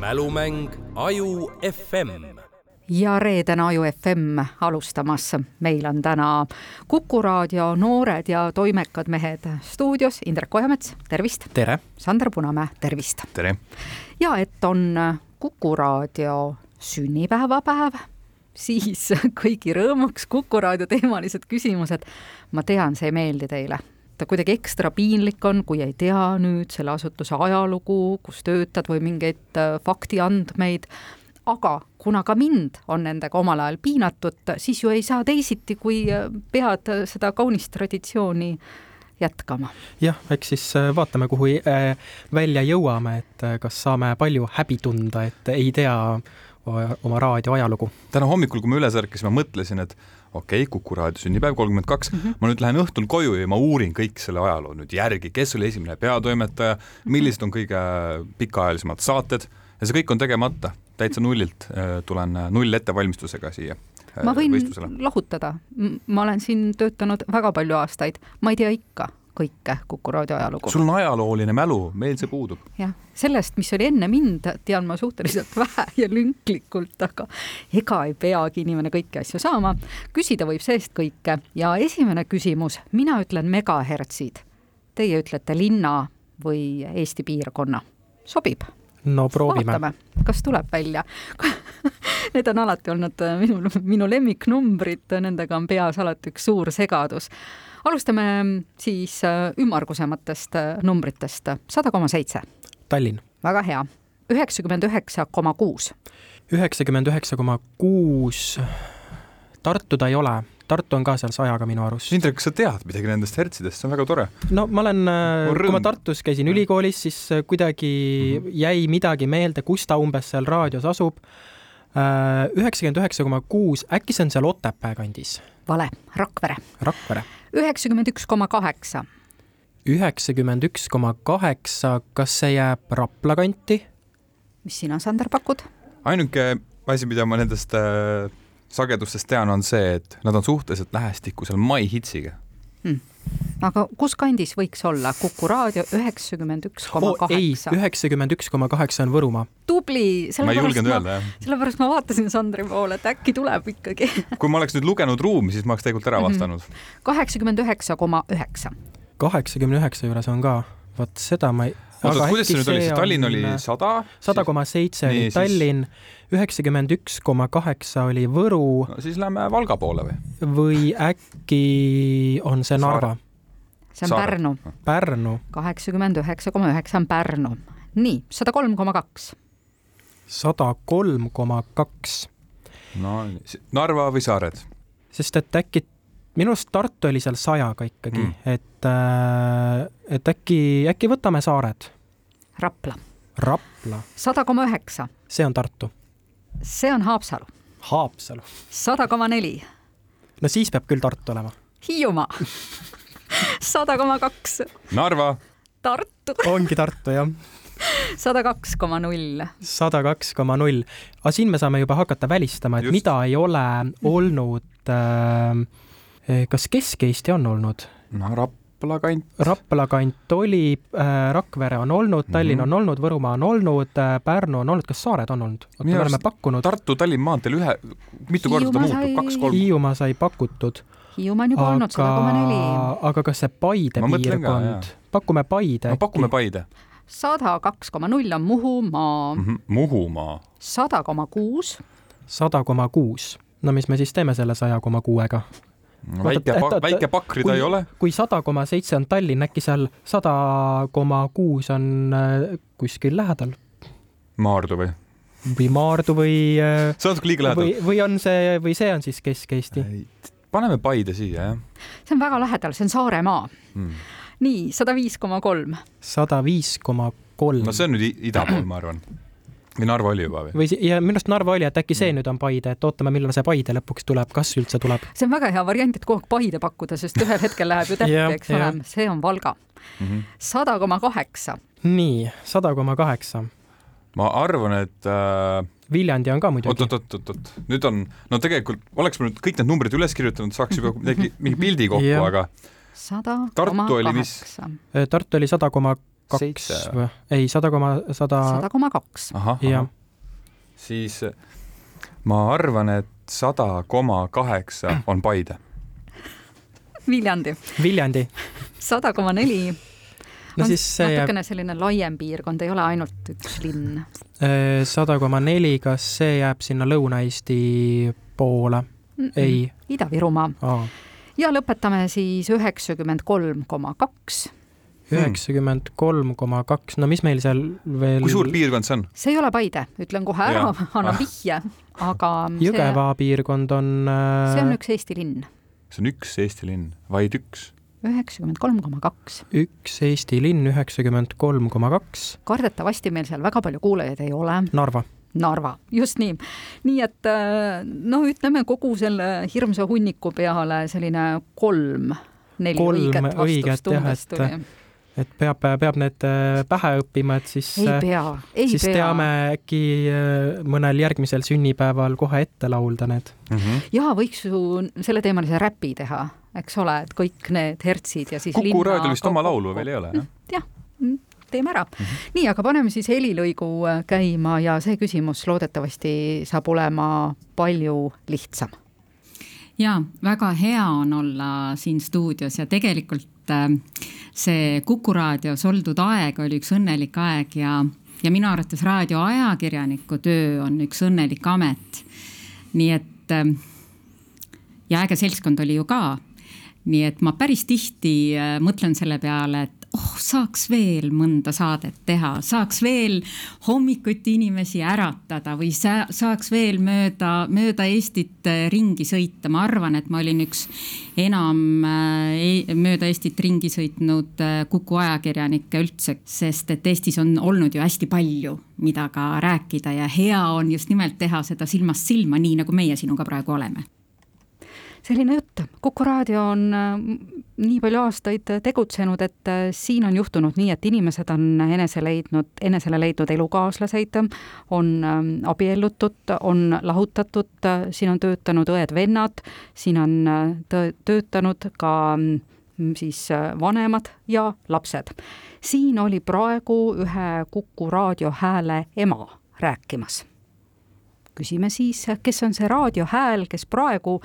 mälumäng Aju FM ja reedene Aju FM alustamas. meil on täna Kuku raadio noored ja toimekad mehed stuudios. Indrek Ojamets, tervist! tere! Sander Punamäe, tervist! tere! ja et on Kuku raadio sünnipäevapäev, siis kõigi rõõmuks Kuku raadio teemalised küsimused. ma tean, see ei meeldi teile et kuidagi ekstra piinlik on, kui ei tea nüüd selle asutuse ajalugu, kus töötad või mingeid äh, faktiandmeid, aga kuna ka mind on nendega omal ajal piinatud, siis ju ei saa teisiti, kui äh, pead seda kaunist traditsiooni jätkama. jah, eks siis äh, vaatame, kuhu välja jõuame, et kas saame palju häbi tunda, et ei tea oma raadio ajalugu. täna hommikul, kui ma üles ärkasin, ma mõtlesin, et okei okay,, Kuku raadio sünnipäev kolmkümmend kaks, mhm. ma nüüd lähen õhtul koju ja ma uurin kõik selle ajaloo nüüd järgi, kes oli esimene peatoimetaja, millised on kõige pikaajalisemad saated ja see kõik on tegemata, täitsa nullilt äh, tulen äh, null ettevalmistusega siia äh, ma võin võistlusele. lahutada, ma olen siin töötanud väga palju aastaid, ma ei tea ikka kõike Kuku raadio ajalugu. sul on ajalooline mälu, meil see puudub. jah, sellest, mis oli enne mind, tean ma suhteliselt vähe ja lünklikult, aga ega ei peagi inimene kõiki asju saama. küsida võib seest kõike ja esimene küsimus, mina ütlen megahertsid. Teie ütlete linna või Eesti piirkonna, sobib? No proovime. kas tuleb välja Need on alati olnud minu, minu lemmiknumbrid, nendega on peas alati üks suur segadus alustame siis äh, ümmargusematest äh, numbritest, sada koma seitse. Tallinn. väga hea, üheksakümmend üheksa koma kuus. üheksakümmend üheksa koma kuus, Tartu ta ei ole Tartu on ka seal sajaga minu arust. Indrek, kas sa tead midagi nendest hertsidest, see on väga tore. no ma olen, äh, kui ma Tartus käisin ülikoolis, siis kuidagi mm -hmm. jäi midagi meelde, kus ta umbes seal raadios asub. üheksakümmend üheksa koma kuus, äkki see on seal Otepää kandis? vale, Rakvere. Rakvere üheksakümmend üks koma kaheksa. üheksakümmend üks koma kaheksa, kas see jääb Rapla kanti? mis sina, Sander, pakud? ainuke asi, mida ma nendest äh, sagedustest tean, on see, et nad on suhteliselt lähestikku seal My Hitsiga hmm aga kus kandis võiks olla Kuku raadio üheksakümmend üks koma kaheksa? üheksakümmend üks koma kaheksa on Võrumaa. tubli, ma julgenud öelda, jah. sellepärast ma vaatasin Sandri poole, et äkki tuleb ikkagi. kui ma oleks nüüd lugenud ruumi, siis ma oleks tegelikult ära mhm. vastanud. kaheksakümmend üheksa koma üheksa. kaheksakümne üheksa juures on ka, vot seda ma ei oota, kuidas see nüüd oli, siis Tallinn oli sada? sada koma seitse oli Tallinn, üheksakümmend üks koma kaheksa oli Võru no,. siis lähme Valga poole või? või äkki on see Narva? see on Saare. Pärnu. Pärnu. kaheksakümmend üheksa koma üheksa on Pärnu. nii, sada kolm koma kaks. sada kolm koma kaks. no Narva või Saared? sest et äkki minu arust Tartu oli seal sajaga ikkagi mm., et, äh, et äkki, äkki võtame saared? Rapla. Rapla. sada koma üheksa. see on Tartu. see on Haapsalu. Haapsalu. sada koma neli. no siis peab küll Tartu olema. Hiiumaa sada koma kaks. Narva. Tartu. ongi Tartu, jah sada kaks koma null. sada kaks koma null. aga siin me saame juba hakata välistama, et Just. mida ei ole olnud äh, kas Kesk-Eesti on olnud? no Rapla kant. Rapla kant oli äh,, Rakvere on olnud, Tallinn mm -hmm. on olnud, Võrumaa on olnud äh,, Pärnu on olnud, kas saared on olnud? me oleme pakkunud. Tartu-Tallinn maanteel ühe, mitu korda ta muutub, kaks-kolm? Hiiumaa sai pakutud. Hiiumaa on juba aga, olnud sada koma neli. aga kas see Paide ma piirkond, pakume Paide no,? pakume Paide. sada kaks koma null on Muhumaa mm. -hmm. Muhumaa. sada koma kuus. sada koma kuus. no mis me siis teeme selle saja koma kuuega? No, väike, väike pakri ta ei ole. kui sada koma seitse on Tallinn, äkki seal sada koma kuus on äh, kuskil lähedal? Maardu või? või Maardu või äh, see on natuke liiga lähedal. või, või on see, või see on siis Kesk-Eesti? paneme Paide siia, jah. see on väga lähedal, see on Saaremaa mm.. nii, sada viis koma kolm. sada viis koma kolm. no see on nüüd ida pool, ma arvan või Narva oli juba või? või ja minu arust Narva oli, et äkki see mm. nüüd on Paide, et ootame, millal see Paide lõpuks tuleb, kas üldse tuleb? see on väga hea variant, et kogu aeg Paide pakkuda, sest ühel hetkel läheb ju täppi, eks ole, see on Valga. Mhm. sada koma kaheksa. nii, sada koma kaheksa. ma arvan, et äh... Viljandi on ka muidugi. oot, oot, oot, oot, nüüd on, no tegelikult oleks ma nüüd kõik need numbrid üles kirjutanud, saaks juba midagi, mingi pildi kokku, aga sada koma kaheksa. Tartu oli sada koma kaks või? ei, sada koma sada, sada koma kaks. jah, siis ma arvan, et sada koma kaheksa on Paide. Viljandi, Viljandi. sada koma neli. no siis see jääb natukene selline laiem piirkond, ei ole ainult üks linn. sada koma neli, kas see jääb sinna Lõuna-Eesti poole? ei, Ida-Virumaa aa, ja lõpetame siis üheksakümmend kolm koma kaks. Üheksakümmend kolm koma kaks, no mis meil seal veel kui suur piirkond see on? see ei ole Paide, ütlen kohe ära annan vihje, aga see, Jõgeva piirkond on äh, see on üks Eesti linn, see on üks Eesti linn, vaid üks. üheksakümmend kolm koma kaks. üks Eesti linn, üheksakümmend kolm koma kaks, kardetavasti meil seal väga palju kuulajaid ei ole Narva. Narva, just nii. nii et äh, no ütleme kogu selle hirmsa hunniku peale selline kolm, neli Kolm õiget õiget, vastust jah, umbes et- tuli. Et peab, peab need äh, pähe õppima, et siis ei äh, pea, ei siis pea. teame äkki äh, mõnel järgmisel sünnipäeval kohe ette laulda need. ja võiks ju selleteemalise räpi teha, eks ole, et kõik need hertsid ja siis Kuku raadiol vist oma laulu veel ei ole, jah? jah, teeme ära mm. -hmm. nii, aga paneme siis helilõigu käima ja see küsimus loodetavasti saab olema palju lihtsam. ja väga hea on olla siin stuudios ja tegelikult äh, see Kuku raadios oldud aeg oli üks õnnelik aeg ja, ja minu arvates raadioajakirjaniku töö on üks õnnelik amet. nii et äh, ja äge seltskond oli ju ka nii et ma päris tihti äh, mõtlen selle peale, et oh, saaks veel mõnda saadet teha, saaks veel hommikuti inimesi äratada või sa, saaks veel mööda, mööda Eestit äh, ringi sõita. ma arvan, et ma olin üks enam äh, mööda Eestit ringi sõitnud äh, Kuku ajakirjanikke üldse, sest et Eestis on olnud ju hästi palju, mida ka rääkida ja hea on just nimelt teha seda silmast silma, nii nagu meie sinuga praegu oleme selline jutt, Kuku raadio on äh, nii palju aastaid tegutsenud, et äh, siin on juhtunud nii, et inimesed on enese leidnud, enesele leidnud elukaaslaseid, on ähm, abiellutud, on lahutatud, siin on töötanud õed-vennad, siin on äh, töötanud ka siis vanemad ja lapsed. siin oli praegu ühe Kuku raadio hääle ema rääkimas küsime siis, kes on see raadiohääl, kes praegu,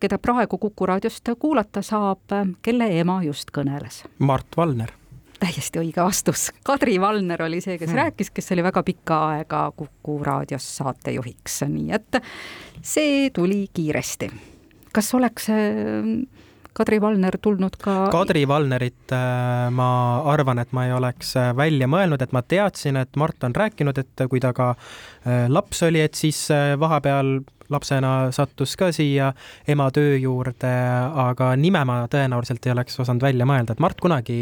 keda praegu Kuku raadiost kuulata saab, kelle ema just kõneles. Mart Valner. täiesti õige vastus. Kadri Valner oli see, kes hmm. rääkis, kes oli väga pikka aega Kuku raadios saatejuhiks, nii et see tuli kiiresti. kas oleks äh, Kadri Valner tulnud ka Kadri Valnerit äh, ma arvan, et ma ei oleks äh, välja mõelnud, et ma teadsin, et Mart on rääkinud, et kui ta ka äh, laps oli, et siis vahepeal lapsena sattus ka siia ema töö juurde, aga nime ma tõenäoliselt ei oleks osanud välja mõelda, et Mart kunagi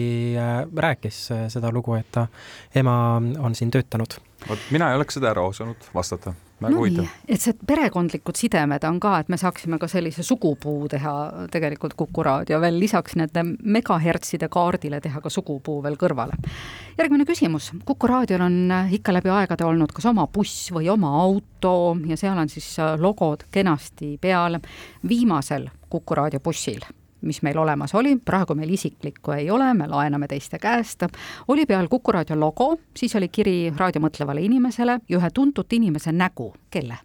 rääkis seda lugu, et ta ema on siin töötanud. vot mina ei oleks seda ära osanud vastata. No nii, et see perekondlikud sidemed on ka, et me saaksime ka sellise sugupuu teha tegelikult Kuku raadio veel lisaks nende megahertside kaardile teha ka sugupuu veel kõrvale. järgmine küsimus, Kuku raadiol on ikka läbi aegade olnud kas oma buss või oma auto ja seal on siis logod kenasti peal. viimasel Kuku raadio bussil mis meil olemas oli, praegu meil isiklikku ei ole, me laename teiste käest, oli peal Kuku raadio logo, siis oli kiri raadiomõtlevale inimesele ja ühe tuntud inimese nägu, kelle?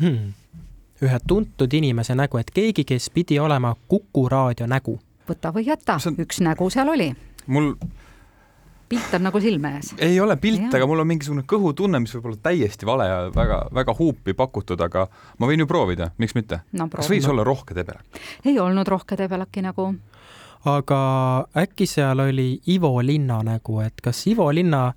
Hmm. ühe tuntud inimese nägu, et keegi, kes pidi olema Kuku raadio nägu. võta või jäta on-, üks nägu seal oli, mul pilt on nagu silme ees. ei ole pilt, aga mul on mingisugune kõhutunne, mis võib olla täiesti vale ja väga, väga huupi pakutud, aga ma võin ju proovida, miks mitte. no kas võis olla rohke debelak? ei olnud rohke debelaki nägu, aga äkki seal oli Ivo Linna nägu, et kas Ivo Linna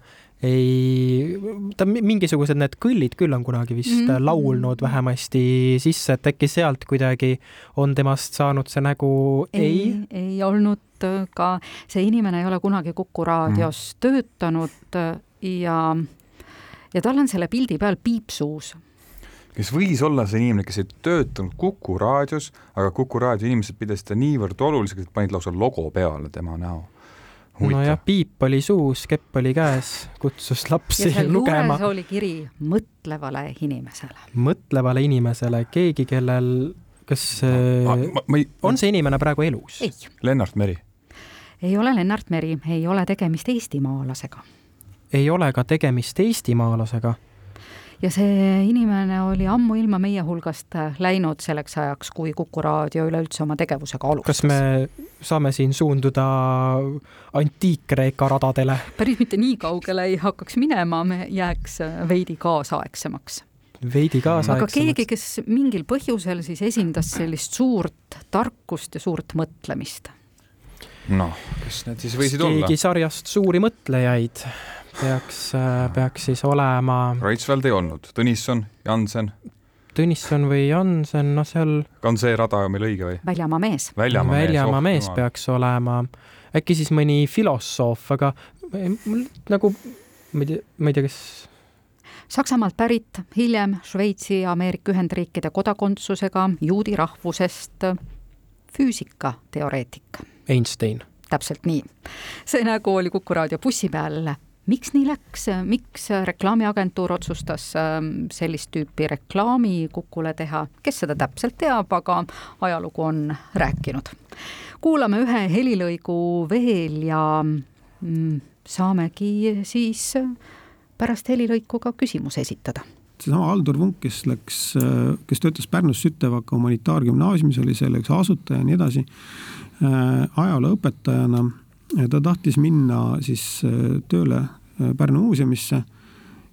ei, ta mi- mingisugused need kõllid küll on kunagi vist mm. -hmm. laulnud vähemasti sisse, et äkki sealt kuidagi on temast saanud see nägu, ei, ei., ei olnud äh, ka, see inimene ei ole kunagi Kuku raadios mm. töötanud äh, ja, ja tal on selle pildi peal piip suus. kes võis olla see inimene, kes ei töötanud Kuku raadios, aga Kuku raadio inimesed pidasid seda niivõrd oluliseks, et panid lausa logo peale tema näo. nojah, piip oli suus, kepp oli käes, kutsus ja lapsi seal lugema oli kiri mõtlevale inimesele. mõtlevale inimesele, keegi, kellel, kas ma, äh, ma, ma ei, on see inimene praegu elus? Lennart Meri. ei ole Lennart Meri, ei ole tegemist eestimaalasega. ei ole ka tegemist eestimaalasega ja see inimene oli ammuilma meie hulgast läinud selleks ajaks, kui Kuku raadio üleüldse oma tegevusega alustas. kas me saame siin suunduda antiik-Kreeka radadele? päris mitte nii kaugele ei hakkaks minema, me jääks veidi kaasaegsemaks veidi kaasaegsemaks. aga keegi, kes mingil põhjusel siis esindas sellist suurt tarkust ja suurt mõtlemist. noh, kes need siis võisid keegi olla? keegi sarjast suuri mõtlejaid peaks, peaks siis olema. Reichsvald ei olnud, Tõnisson, Jansen. Tõnisson või Jansen, noh, seal. on see rada meil õige või? väljamaa mees. väljamaa mees, väljamaa mees oh, peaks olema. äkki siis mõni filosoof, aga mul nagu, ma ei tea, ma ei tea, kes Saksamaalt pärit, hiljem Šveitsi ja Ameerika Ühendriikide kodakondsusega, juudi rahvusest, füüsikateoreetik. Einstein. täpselt nii. see nägu oli Kuku raadio bussi peal miks nii läks, miks reklaamiagentuur otsustas ähm, sellist tüüpi reklaami Kukule teha, kes seda täpselt teab, aga ajalugu on rääkinud. kuulame ühe helilõigu veel ja mm, saamegi siis pärast helilõiku ka küsimuse esitada. Seesama Aldur Vunk, kes läks, kes töötas Pärnus Sütevaka humanitaargümnaasiumis, oli selle üks asutaja ja nii edasi, äh, ajalooõpetajana ta tahtis minna siis äh, tööle äh, Pärnu muuseumisse.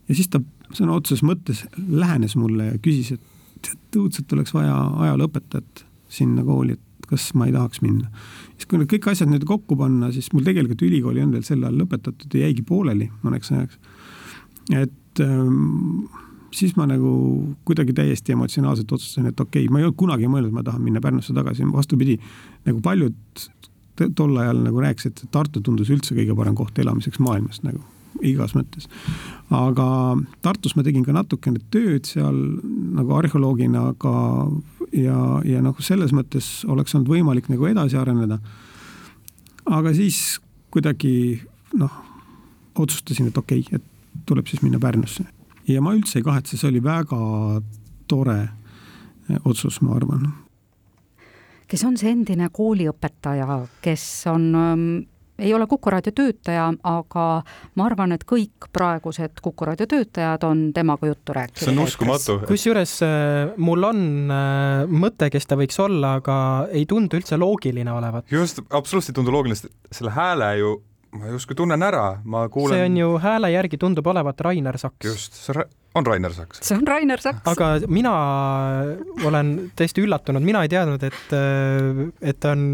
Ja siis ta sõna otseses mõttes lähenes mulle ja küsis, et õudselt oleks vaja ajalooõpetajat sinna kooli, et kas ma ei tahaks minna. siis kui need kõik asjad nüüd kokku panna, siis mul tegelikult ülikooli on veel sel ajal lõpetatud ja jäigi pooleli mõneks ajaks. Et ähm, siis ma nagu kuidagi täiesti emotsionaalselt otsustasin, et okei okay,, ma ei olnud kunagi mõelnud, ma tahan minna Pärnusse tagasi, vastupidi, nagu paljud tol ajal nagu rääkisid, et Tartu tundus üldse kõige parem koht elamiseks maailmas nagu igas mõttes. aga Tartus ma tegin ka natukene tööd seal nagu arheoloogina, aga ja, ja noh, selles mõttes oleks olnud võimalik nagu edasi areneda. aga siis kuidagi noh, otsustasin, et okei okay,, et tuleb siis minna Pärnusse. ja ma üldse ei kahetse, see oli väga tore eh, otsus, ma arvan. Kes on see endine kooliõpetaja, kes on ähm, ei ole Kuku raadio töötaja, aga ma arvan, et kõik praegused Kuku raadio töötajad on temaga juttu rääkinud. see on uskumatu. kusjuures äh, mul on äh, mõte, kes ta võiks olla, aga ei tundu üldse loogiline olevat. just, absoluutselt ei tundu loogiline, sest selle hääle ju ma justkui tunnen ära, ma kuulen. see on ju hääle järgi tundub olevat Rainer Saks. just, see on Rainer Saks. see on Rainer Saks. aga mina olen tõesti üllatunud, mina ei teadnud, et, et ta on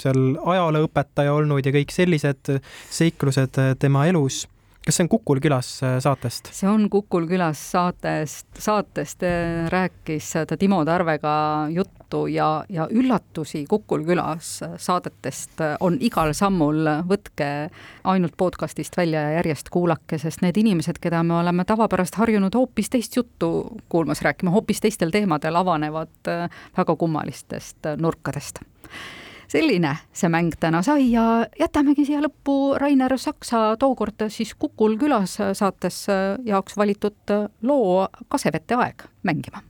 seal ajalooõpetaja olnud ja kõik sellised seiklused tema elus kas see on Kukul külas äh, saatest? see on Kukul külas saatest, saatest äh, rääkis ta Timo Tarvega juttu ja, ja üllatusi Kukul külas saadetest on igal sammul, võtke ainult podcastist välja ja järjest kuulake, sest need inimesed, keda me oleme tavapärast harjunud hoopis teist juttu kuulmas rääkima, hoopis teistel teemadel, avanevad äh, väga kummalistest nurkadest selline see mäng täna sai ja jätamegi siia lõppu Rainer Saksa tookord siis Kukul külas saates jaoks valitud loo Kasevete aeg mängima